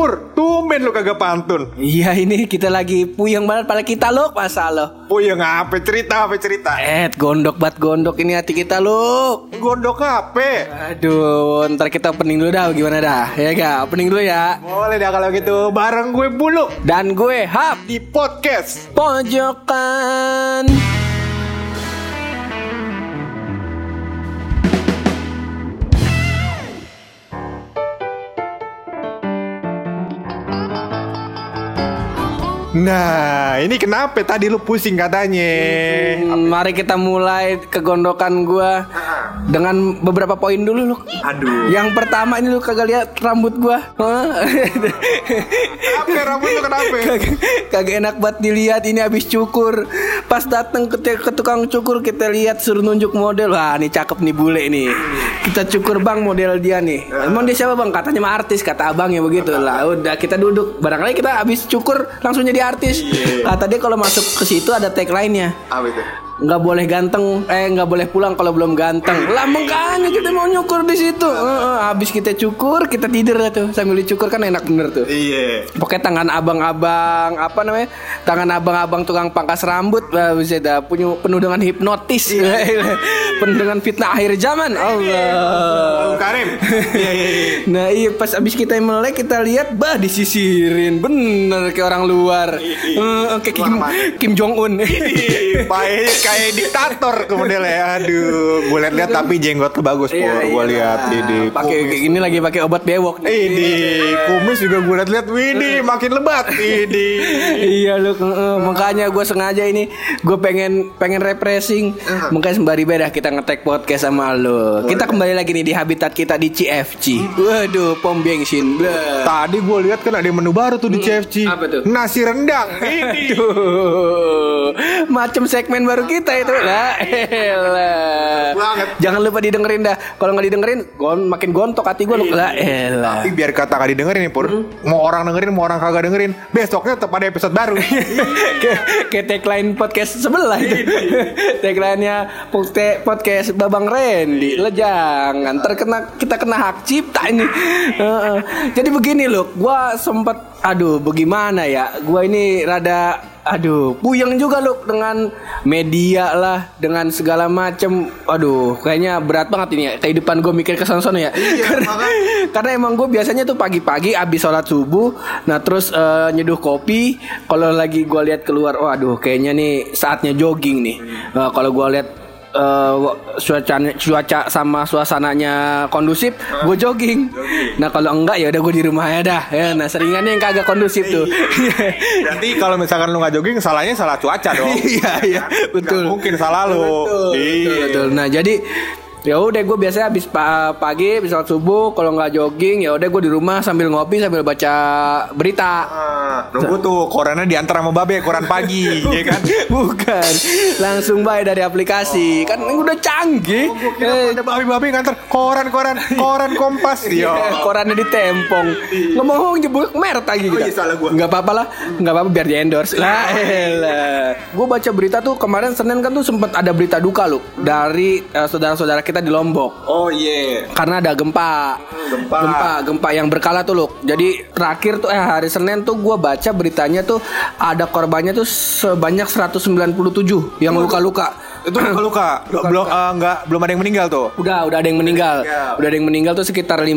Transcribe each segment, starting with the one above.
Pur, tumben lu kagak pantun. Iya ini kita lagi puyeng banget pada kita lo masa lo. Puyeng apa cerita apa cerita? Eh gondok bat gondok ini hati kita lo. Gondok apa? Aduh ntar kita opening dulu dah gimana dah ya gak opening dulu ya. Boleh dah kalau gitu bareng gue bulu Dan gue Hap di podcast. Pojokan. Nah, ini kenapa tadi lu pusing katanya? Hmm, mari kita mulai kegondokan gua dengan beberapa poin dulu lu. Aduh. Yang pertama ini lu kagak lihat rambut gua. Hah? Apa rambut lu kenapa? kagak, kagak enak banget dilihat ini habis cukur. Pas datang ke, ke tukang cukur kita lihat suruh nunjuk model. Wah, ini cakep nih bule nih. Kita cukur Bang model dia nih. Emang dia siapa Bang? Katanya mah artis, kata abangnya begitu. Lah udah kita duduk. Barangkali kita habis cukur langsung jadi artis. Kata dia kalau masuk ke situ ada tagline-nya Apa itu? Nggak boleh ganteng. Eh nggak boleh pulang kalau belum ganteng. Lah makanya kita mau nyukur di situ. Habis kita cukur kita tidur lah tuh. Sambil dicukur kan enak bener tuh. Iya. Pokoknya tangan abang-abang apa namanya? Tangan abang-abang tukang pangkas rambut wah, bisa dah. Punya penuh dengan hipnotis. Penuh dengan fitnah akhir zaman. Allah. Karim. Iya iya iya. Nah iya pas abis kita melek kita lihat bah disisirin. Bener kayak orang luar. Eh, kayak Kim, Kim Jong Un. Baik kayak diktator ke modelnya. Aduh, gue liat-liat tapi jenggot tuh bagus, Pur. Gue lihat ini. pakai kayak gini lagi pakai obat bewok Ini kumis juga gue liat-liat, widih makin lebat, widih. iya lu makanya gue sengaja ini gue pengen pengen refreshing makanya sembari beda kita ngetek podcast sama lo kita kembali lagi nih di habitat kita di CFC waduh pom bensin. Tadi gue lihat kan ada menu baru tuh di CFC. apa tuh? Nasi rendang. Ini. Macam segmen baru kita itu. Lah elah. Banget. jangan lupa didengerin dah. Kalau nggak didengerin gon makin gontok hati gue lah elah. Tapi biar kata gak didengerin nih Pur. Mau orang dengerin mau orang kagak dengerin Besoknya tetap ada episode baru. Kayak tagline podcast sebelah itu. Tagline-nya podcast podcast Babang Randy lo jangan terkena kita kena hak cipta ini. Jadi begini loh gua sempet aduh bagaimana ya? Gua ini rada aduh puyeng juga loh dengan media lah dengan segala macem. Aduh kayaknya berat banget ini ya kehidupan gue mikir ke sana ya. Karena, karena emang gue biasanya tuh pagi-pagi abis sholat subuh nah terus eh, nyeduh kopi. Kalau lagi gue lihat keluar waduh kayaknya nih saatnya jogging nih. Nah, kalau gue lihat eh, cuaca cuaca sama suasananya kondusif gue jogging. Nah kalau enggak ya udah gue di rumah ya dah. Ya nah seringannya yang kagak kondusif tuh. Berarti kalau misalkan lu gak jogging Salahnya salah cuaca dong. Iya iya. Betul. Nggak mungkin salah lu. Betul, Iya. betul, betul. Nah jadi ya udah gue biasanya habis pa- pagi, habis sholat subuh, kalau nggak jogging ya udah gue di rumah sambil ngopi sambil baca berita. Ah, Nunggu tuh korannya diantar sama babe koran pagi ya kan Bukan, langsung bayar dari aplikasi. Kan ini udah canggih. Eh, Ada babe-babe nganter koran-koran Koran kompas Iya, Yo. korannya ditempong. Ngomong nyebut merek lagi Oh iya, salah gua. Nggak apa-apa lah, nggak apa-apa biar di endorse. Lah. Gue baca berita tuh kemarin Senin kan tuh sempet ada berita duka loh dari eh, saudara-saudara kita di Lombok. Oh iya karena ada gempa. gempa. gempa gempa yang berkala tuh loh jadi terakhir tuh eh hari Senin tuh gua baca beritanya tuh ada korbannya tuh sebanyak 197 yang luka-luka Itu luka-luka Belum eh, nggak belum ada yang meninggal tuh udah udah ada yang meninggal Meninggal. udah ada yang meninggal tuh sekitar 15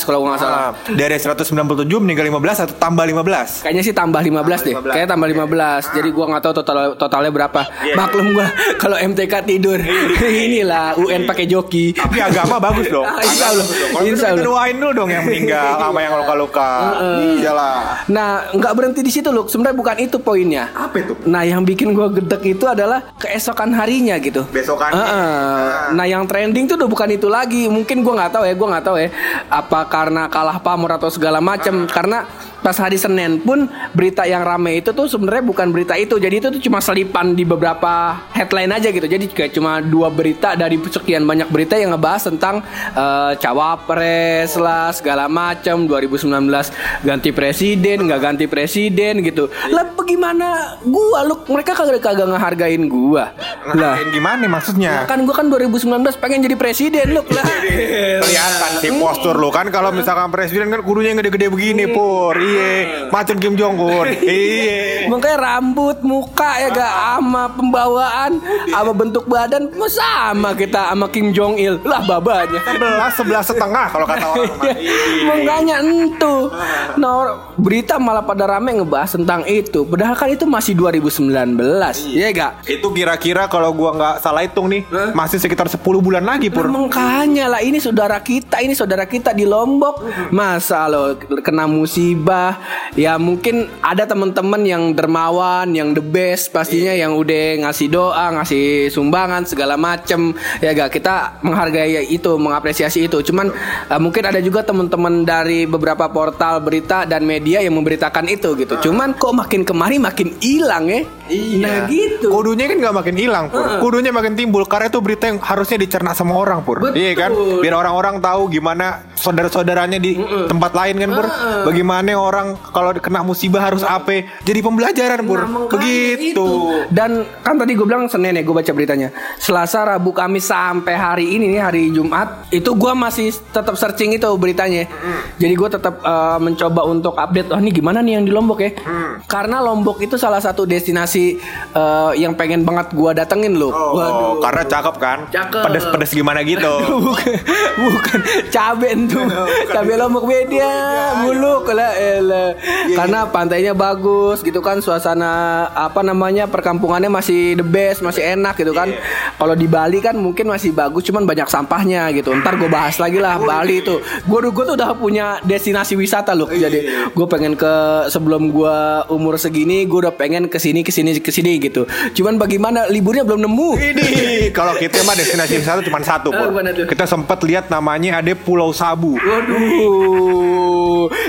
kalau nggak salah Ah, Dari 197 meninggal 15 atau tambah 15 Kayaknya sih tambah 15 deh. 15. Kayaknya tambah 15. Jadi gua nggak tahu total totalnya berapa. Iya. Maklum gua kalau MTK tidur. Inilah UN pakai joki. Tapi agama bagus dong insya Allah. Agama bagus dong. Kalau Insya Allah. doain dulu dong yang meninggal Sama yang luka-luka Iyalah Nah, nggak berhenti di situ loh. Sebenarnya bukan itu poinnya. Apa itu? Nah, yang bikin gua gedek itu adalah keesokan harinya gitu. Besokannya. Heeh. Nah, yang trending tuh udah bukan itu lagi. Mungkin gua nggak tahu ya, gua nggak tahu ya. Apa karena kalah pamor atau segala macam? Karena pas hari Senin pun berita yang rame itu tuh sebenarnya bukan berita itu. Jadi itu tuh cuma selipan di beberapa headline aja gitu. Jadi kayak cuma dua berita dari sekian banyak berita yang ngebahas tentang uh, cawapres lah segala macam 2019 ganti presiden nggak ganti presiden gitu. Lah bagaimana gua lu mereka kagak kagak ngehargain gua. Lah gimana maksudnya? Kan gua kan 2019 pengen jadi presiden lu lah. Kelihatan sih postur lu kan kalau misalkan presiden kan kudunya yang gede-gede begini pur. Iya, macam Kim Jong Un. Iya. Makanya rambut, muka ya gak sama pembawaan, sama bentuk badan sama kita sama Kim Jong Il. Lah babanya. Sebelas sebelas setengah kalau kata orang. mah. Makanya entu. Nah, berita malah pada rame ngebahas tentang itu. Padahal kan itu masih 2019. Iya gak? Itu kira-kira kalau gua nggak salah hitung nih masih sekitar 10 bulan lagi pur. Nah, makanya lah ini saudara kita, ini saudara kita di Lombok. Masa lo kena musibah? Ya mungkin ada teman-teman yang dermawan, yang the best pastinya yang udah ngasih doa, ngasih sumbangan segala macem. Ya gak kita menghargai itu, mengapresiasi itu. Cuman eh, mungkin ada juga teman-teman dari beberapa portal berita dan media yang memberitakan itu gitu. Cuman kok makin kemari makin hilang ya. Nah gitu. Kudunya kan nggak makin hilang pur. Kudunya makin timbul karena itu berita yang harusnya dicerna sama orang pur. Betul. Iya kan? Biar orang-orang tahu gimana saudara-saudaranya di tempat lain kan pur. Bagaimana orang kalau kena musibah harus apa? Jadi pembelajaran pur. Nah, Begitu. itu. Dan kan tadi gue bilang Senin ya gue baca beritanya. Selasa, Rabu, Kamis sampai hari ini nih hari Jumat itu gue masih tetap searching itu beritanya. Jadi gue tetap eh, mencoba untuk update. Oh ini gimana nih yang di Lombok ya? Karena Lombok itu salah satu destinasi eh, yang pengen banget gue datengin loh. Oh, karena cakep kan? Cakep. Pedes-pedes gimana gitu. bukan, bukan cabe tuh cabe lombok beda muluk lah elah. karena pantainya bagus gitu kan suasana apa namanya perkampungannya masih the best masih enak gitu kan. Kalau di Bali kan mungkin masih bagus cuman banyak sampahnya gitu. Ntar gue bahas lagi lah Bali itu gue gue tuh udah punya destinasi wisata loh. Jadi gue pengen ke sebelum gue umur segini gue udah pengen ke sini ke sini ke sini gitu. Cuman bagaimana liburnya belum nemu. Ini kalau kita mah destinasi wisata cuma satu. Oh, tuh? Kita sempat lihat namanya ada Pulau Sabu. Waduh,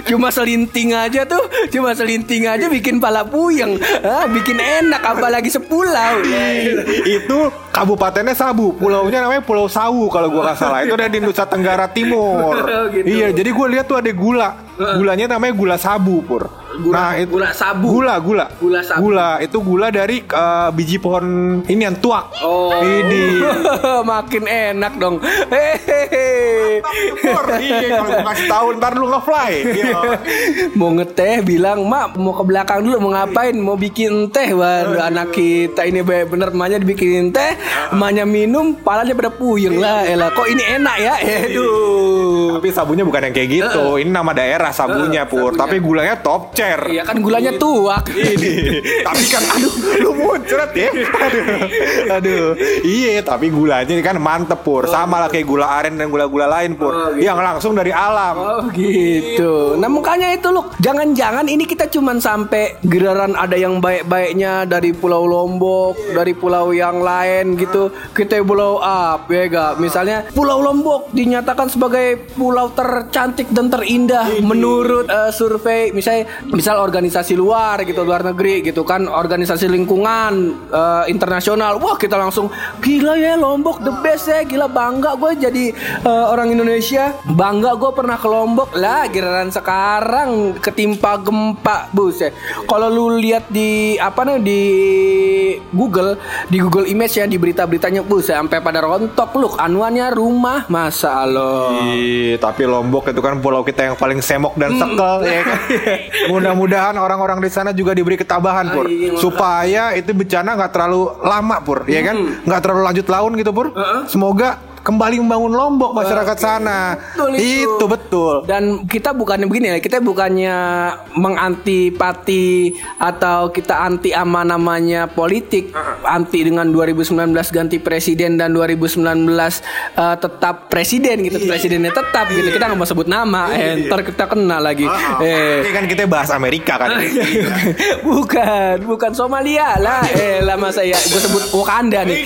cuma selinting aja tuh, cuma selinting aja bikin pala puyeng, ah, bikin enak apalagi sepulau. itu kabupatennya Sabu, pulaunya namanya Pulau Sawu kalau gua nggak salah. Itu ada di Nusa Tenggara Timur. Oh, gitu. Iya, jadi gua lihat tuh ada gula. Gulanya namanya gula sabu, Pur. Gula- gula sabu. Gula, gula. Gula sabu. Gula, itu gula dari eh, biji pohon ini yang tuak. Oh, Ini. makin enak dong. Hehehe. Iya, kalau kasih tahu ntar lu nge-fly. Iya. mau ngeteh bilang mak mau ke belakang dulu mau ngapain mau bikin teh waduh anak kita ini be- bener emaknya dibikin teh emaknya minum palanya pada puyeng lah elah kok ini enak ya aduh Tapi sabunya bukan yang kayak gitu. Ini nama daerah sabunya, Pur. Tapi gulanya top chair. iya kan gulanya tuak ini tapi kan aduh lu muncrat ya aduh aduh iya tapi gulanya kan mantep pur sama lah kayak gula aren dan gula-gula lain pur yang langsung dari alam Oh gitu. Nah makanya itu loh. Jangan-jangan ini kita cuman sampai geraran ada yang baik-baiknya dari Pulau Lombok, dari pulau yang lain gitu. Kita blow up ya gak? Misalnya Pulau Lombok dinyatakan sebagai pulau tercantik dan terindah menurut eh, survei misalnya misal organisasi luar gitu luar negeri gitu kan organisasi lingkungan eh, internasional. Wah kita langsung gila ya Lombok the best ya gila bangga gue jadi eh, orang Indonesia bangga gue pernah ke Lombok lah giliran sekarang ketimpa gempa buset kalau lu lihat di apa nih di Google di Google Image ya di berita-beritanya buset sampai pada rontok lu anuannya rumah masa lo tapi Lombok itu kan pulau kita yang paling semok dan sekel ya kan. Mudah-mudahan orang-orang di sana juga diberi ketabahan pur, Ah, iya, makanya. supaya itu bencana nggak terlalu lama pur, ya kan? Nggak terlalu lanjut tahun gitu pur. Semoga kembali membangun Lombok masyarakat sana. Betul itu. itu betul. Dan kita bukannya begini ya, kita bukannya mengantipati atau kita anti ama namanya politik, anti dengan 2019 ganti presiden dan 2019 eh, tetap presiden gitu, presidennya tetap gitu. Kita nggak mau sebut nama, eh, ntar kita kena lagi. Eh, Ini kan kita bahas Amerika kan. bukan, bukan Somalia lah. Eh, lama saya gue sebut Wakanda nih.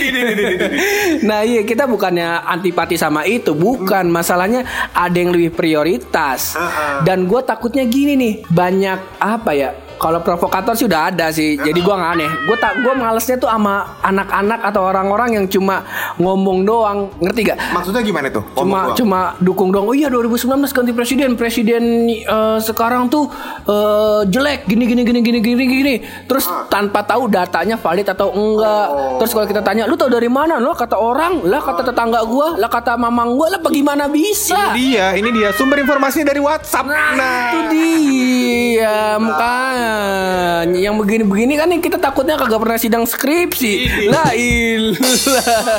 nah iya kita bukannya antipati sama itu, bukan. Masalahnya ada yang lebih prioritas. Dan gue takutnya gini nih, banyak apa ya? Kalau provokator sih udah ada sih, jadi gua nggak aneh. Gue tak, gue malesnya tuh sama anak-anak atau orang-orang yang cuma ngomong doang, ngerti gak? Maksudnya gimana tuh? cuma doang. cuma dukung dong. Oh iya 2019 ganti presiden. Presiden eh, sekarang tuh eh, jelek gini gini gini gini gini gini. Terus tanpa tahu datanya valid atau enggak. Terus kalau kita tanya, "Lu tahu dari mana?" Lo kata orang, lah kata tetangga gua, lah kata mamang gua, lah bagaimana bisa? Ini dia, ini dia sumber informasinya dari WhatsApp. Nah, itu dia makanya yang begini-begini kan yang kita takutnya kagak pernah sidang skripsi. La ilah.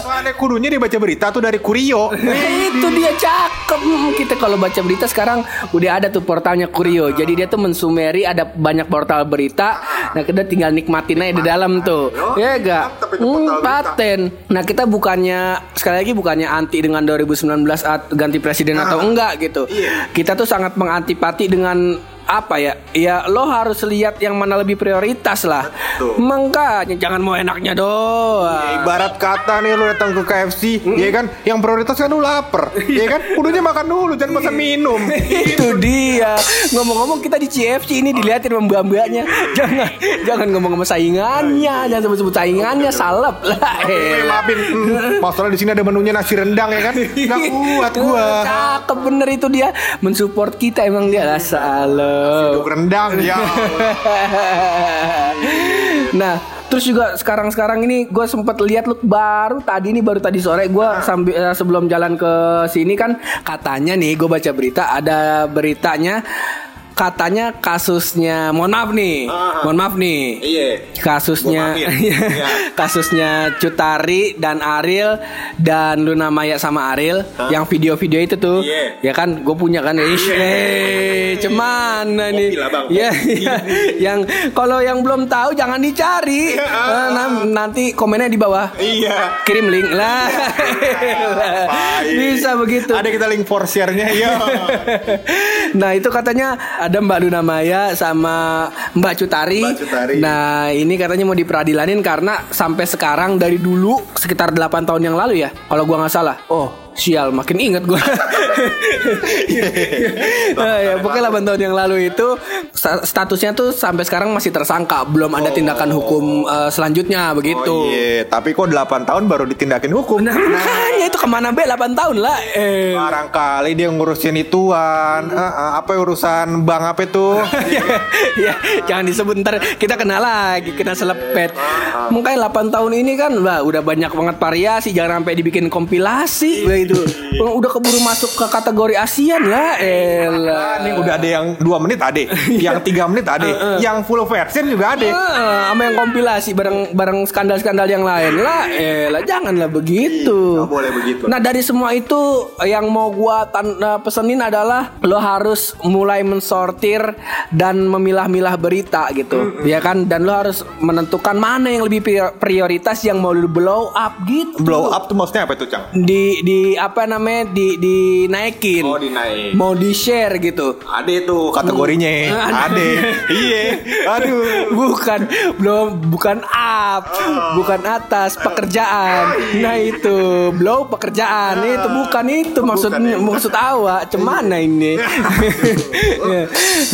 Soalnya kudunya dibaca berita tuh dari Kurio. Nah, itu dia cakep Hmm, Kita kalau baca berita sekarang Udah ada tuh portalnya Kurio Jadi dia tuh mensumeri Ada banyak portal berita Nah kita tinggal nikmatin aja di dalam tuh Ya gak? Mantap itu portal Hmm, paten Nah kita bukannya Sekali lagi bukannya anti dengan 2019 at- Ganti presiden atau enggak gitu Iya. Kita tuh sangat mengantipati dengan apa ya? Ya lo harus lihat yang mana lebih prioritas lah. Betul. Makanya jangan mau enaknya doang. Ya, ibarat kata nih lu datang ke KFC, ya kan? Yang prioritas kan lu lapar, ya kan? Kudunya makan dulu, jangan pesan minum. itu dia ngomong-ngomong kita di CFC ini dilihatin mbak-mbaknya jangan jangan ngomong sama saingannya jangan sebut-sebut saingannya salep lah Eh, eh. maafin, hmm, masalah di sini ada menunya nasi rendang ya kan? Nggak kuat gua. cakep bener itu dia mensupport kita emang dia lah salep Duduk rendang ya. nah terus juga sekarang-sekarang ini gue sempat lihat lu baru tadi nih baru tadi sore gue sambil eh, sebelum jalan ke sini kan katanya nih gue baca berita ada beritanya katanya kasusnya mohon maaf nih Ah. mohon maaf nih Iya. kasusnya maafin. Iya. kasusnya Cutari dan Ariel dan Luna Maya sama Ariel yang video-video itu tuh Iya. ya kan gue punya kan Ish, eh cemana nih lah, Bang. ya, ya. yang kalau yang belum tahu jangan dicari Iya. Eh, nam- nanti komennya di bawah Iya. kirim link lah bisa begitu Ada kita link for share-nya ya. Nah itu katanya ada Mbak Luna Maya sama Mbak Cutari. Mbak Cutari. Nah ini katanya mau diperadilanin karena sampai sekarang dari dulu sekitar 8 tahun yang lalu ya. Kalau gua nggak salah. Oh sial makin inget gua. nah, ya, pokoknya 8 tahun yang lalu itu sta- statusnya tuh sampai sekarang masih tersangka. Belum ada tindakan hukum eh, selanjutnya begitu. Oh iya, tapi kok 8 tahun baru ditindakin hukum. Nah, makanya itu ke mana be 8 tahun lah. Eh. Barangkali dia ngurusin ituan, eh, apa urusan bank apa itu? ya, jangan disebut ntar kita kena lagi kena selepet. Makanya 8 tahun ini kan wah udah banyak banget variasi jangan sampai dibikin kompilasi wah itu. Wah, Udah keburu masuk ke kategori ASEAN lah elah. Nih udah ada yang 2 menit ada, yang 3 menit ada, yang full version juga ada. Ah, sama yang kompilasi bareng bareng skandal-skandal yang lain lah elah janganlah begitu. Nggak boleh begitu. Nah dari semua itu yang mau gua eh, pesenin adalah lo harus mulai mensortir dan memilah-milah berita gitu, ya kan? Dan lo harus menentukan mana yang lebih pri- prioritas yang mau lo blow up gitu. Blow up tuh maksudnya apa itu, Cang? Di di apa namanya di dinaikin. Oh, dinaik. Mau di share gitu. Ada itu kategorinya. Ada. Iya. Aduh. Bukan belum bukan up, bukan atas pekerjaan. Nah itu blow pekerjaan itu bukan itu maksud Bukan ya. maksud awak. Cemana ini?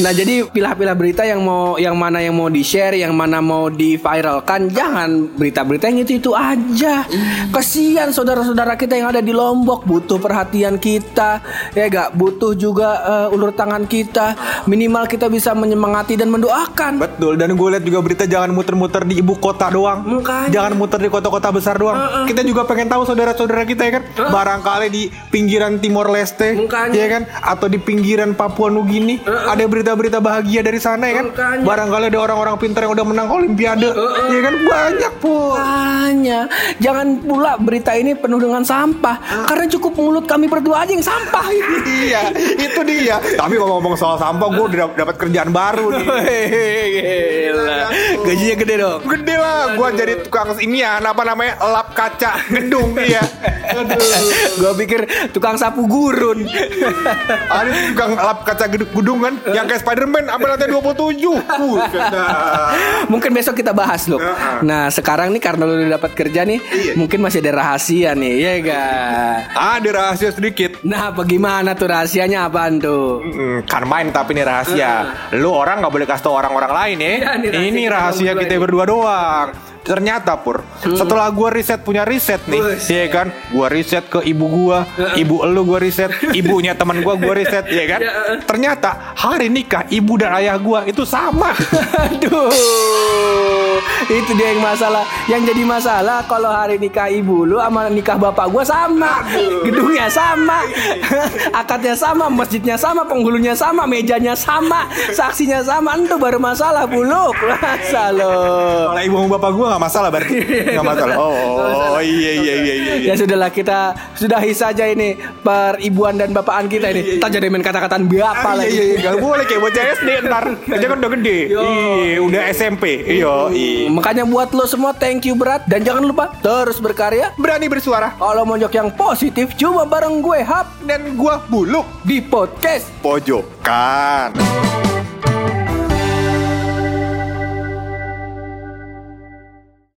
nah jadi pilah-pilah berita yang mau yang mana yang mau di share, yang mana mau di viralkan. Jangan berita-berita yang itu itu aja. Kasihan saudara-saudara kita yang ada di Lombok butuh perhatian kita, ya gak butuh juga eh, ulur tangan kita. Minimal kita bisa menyemangati dan mendoakan. Betul dan gue lihat juga berita jangan muter-muter di ibu kota doang. Makanya. Jangan muter di kota-kota besar doang. Kita juga pengen tahu saudara-saudara kita ya kan. Barangkali di pinggiran Timor Leste, Makanya. ya kan, atau di pinggiran Papua Nugini ada berita-berita bahagia dari sana ya kan. Makanya. Barangkali ada orang-orang pintar yang udah menang Olimpiade, ya kan banyak pun. Makanya jangan pula berita ini penuh dengan sampah karena cukup mulut kami berdua aja yang sampah. iya, itu dia. Tapi kalau ngomong soal sampah, gue udah dap- dapat kerjaan baru nih. Gila. Gajinya gede dong. Gede lah, gue jadi tukang ini ya, apa namanya, lap kaca gedung iya. Gua pikir tukang sapu gurun. Ada tukang lap kaca gedung kan, yang kayak Spiderman, apa 27. Buset dah. mungkin besok kita bahas loh. Nah sekarang nih karena lu udah dapat kerja nih, Iya. mungkin masih ada rahasia nih, ya ga? Ada rahasia sedikit. Nah, bagaimana tuh rahasianya apaan tuh? Hmm, kan main tapi ini rahasia. Lu orang nggak boleh kasih tau orang-orang lain ya. Iya, ini rahasia ini kita rahasia kita ini. berdua doang. Ternyata pur, setelah gua riset punya riset nih, Bus. iya kan? Gua riset ke ibu gua, ibu elu gua riset, ibunya teman gua gua riset, iya kan? Ternyata hari nikah ibu dan ayah gua itu sama. Aduh, itu dia yang masalah. Yang jadi masalah kalau hari nikah ibu lu sama nikah bapak gua sama, gedungnya sama, akadnya sama, masjidnya sama, penghulunya sama, mejanya sama, saksinya sama. Itu baru masalah buluk, masa lo. Kalau ibu sama bapak gua nggak masalah berarti, nggak masalah. Oh, oh, iya iya iya iya. Ya sudahlah kita sudahi saja ini peribuan dan bapaan kita ini. Tak jadi main kata-kataan bapak Ah, lagi. iya iya. Gak boleh kayak bocah SD ntar aja kan udah gede. Iya udah SMP iya iya. Makanya buat lo semua thank you berat. Dan jangan lupa terus berkarya. berani bersuara. Kalau mojok yang positif cuma bareng gue Hap. Dan gua buluk. Di podcast. Pojokan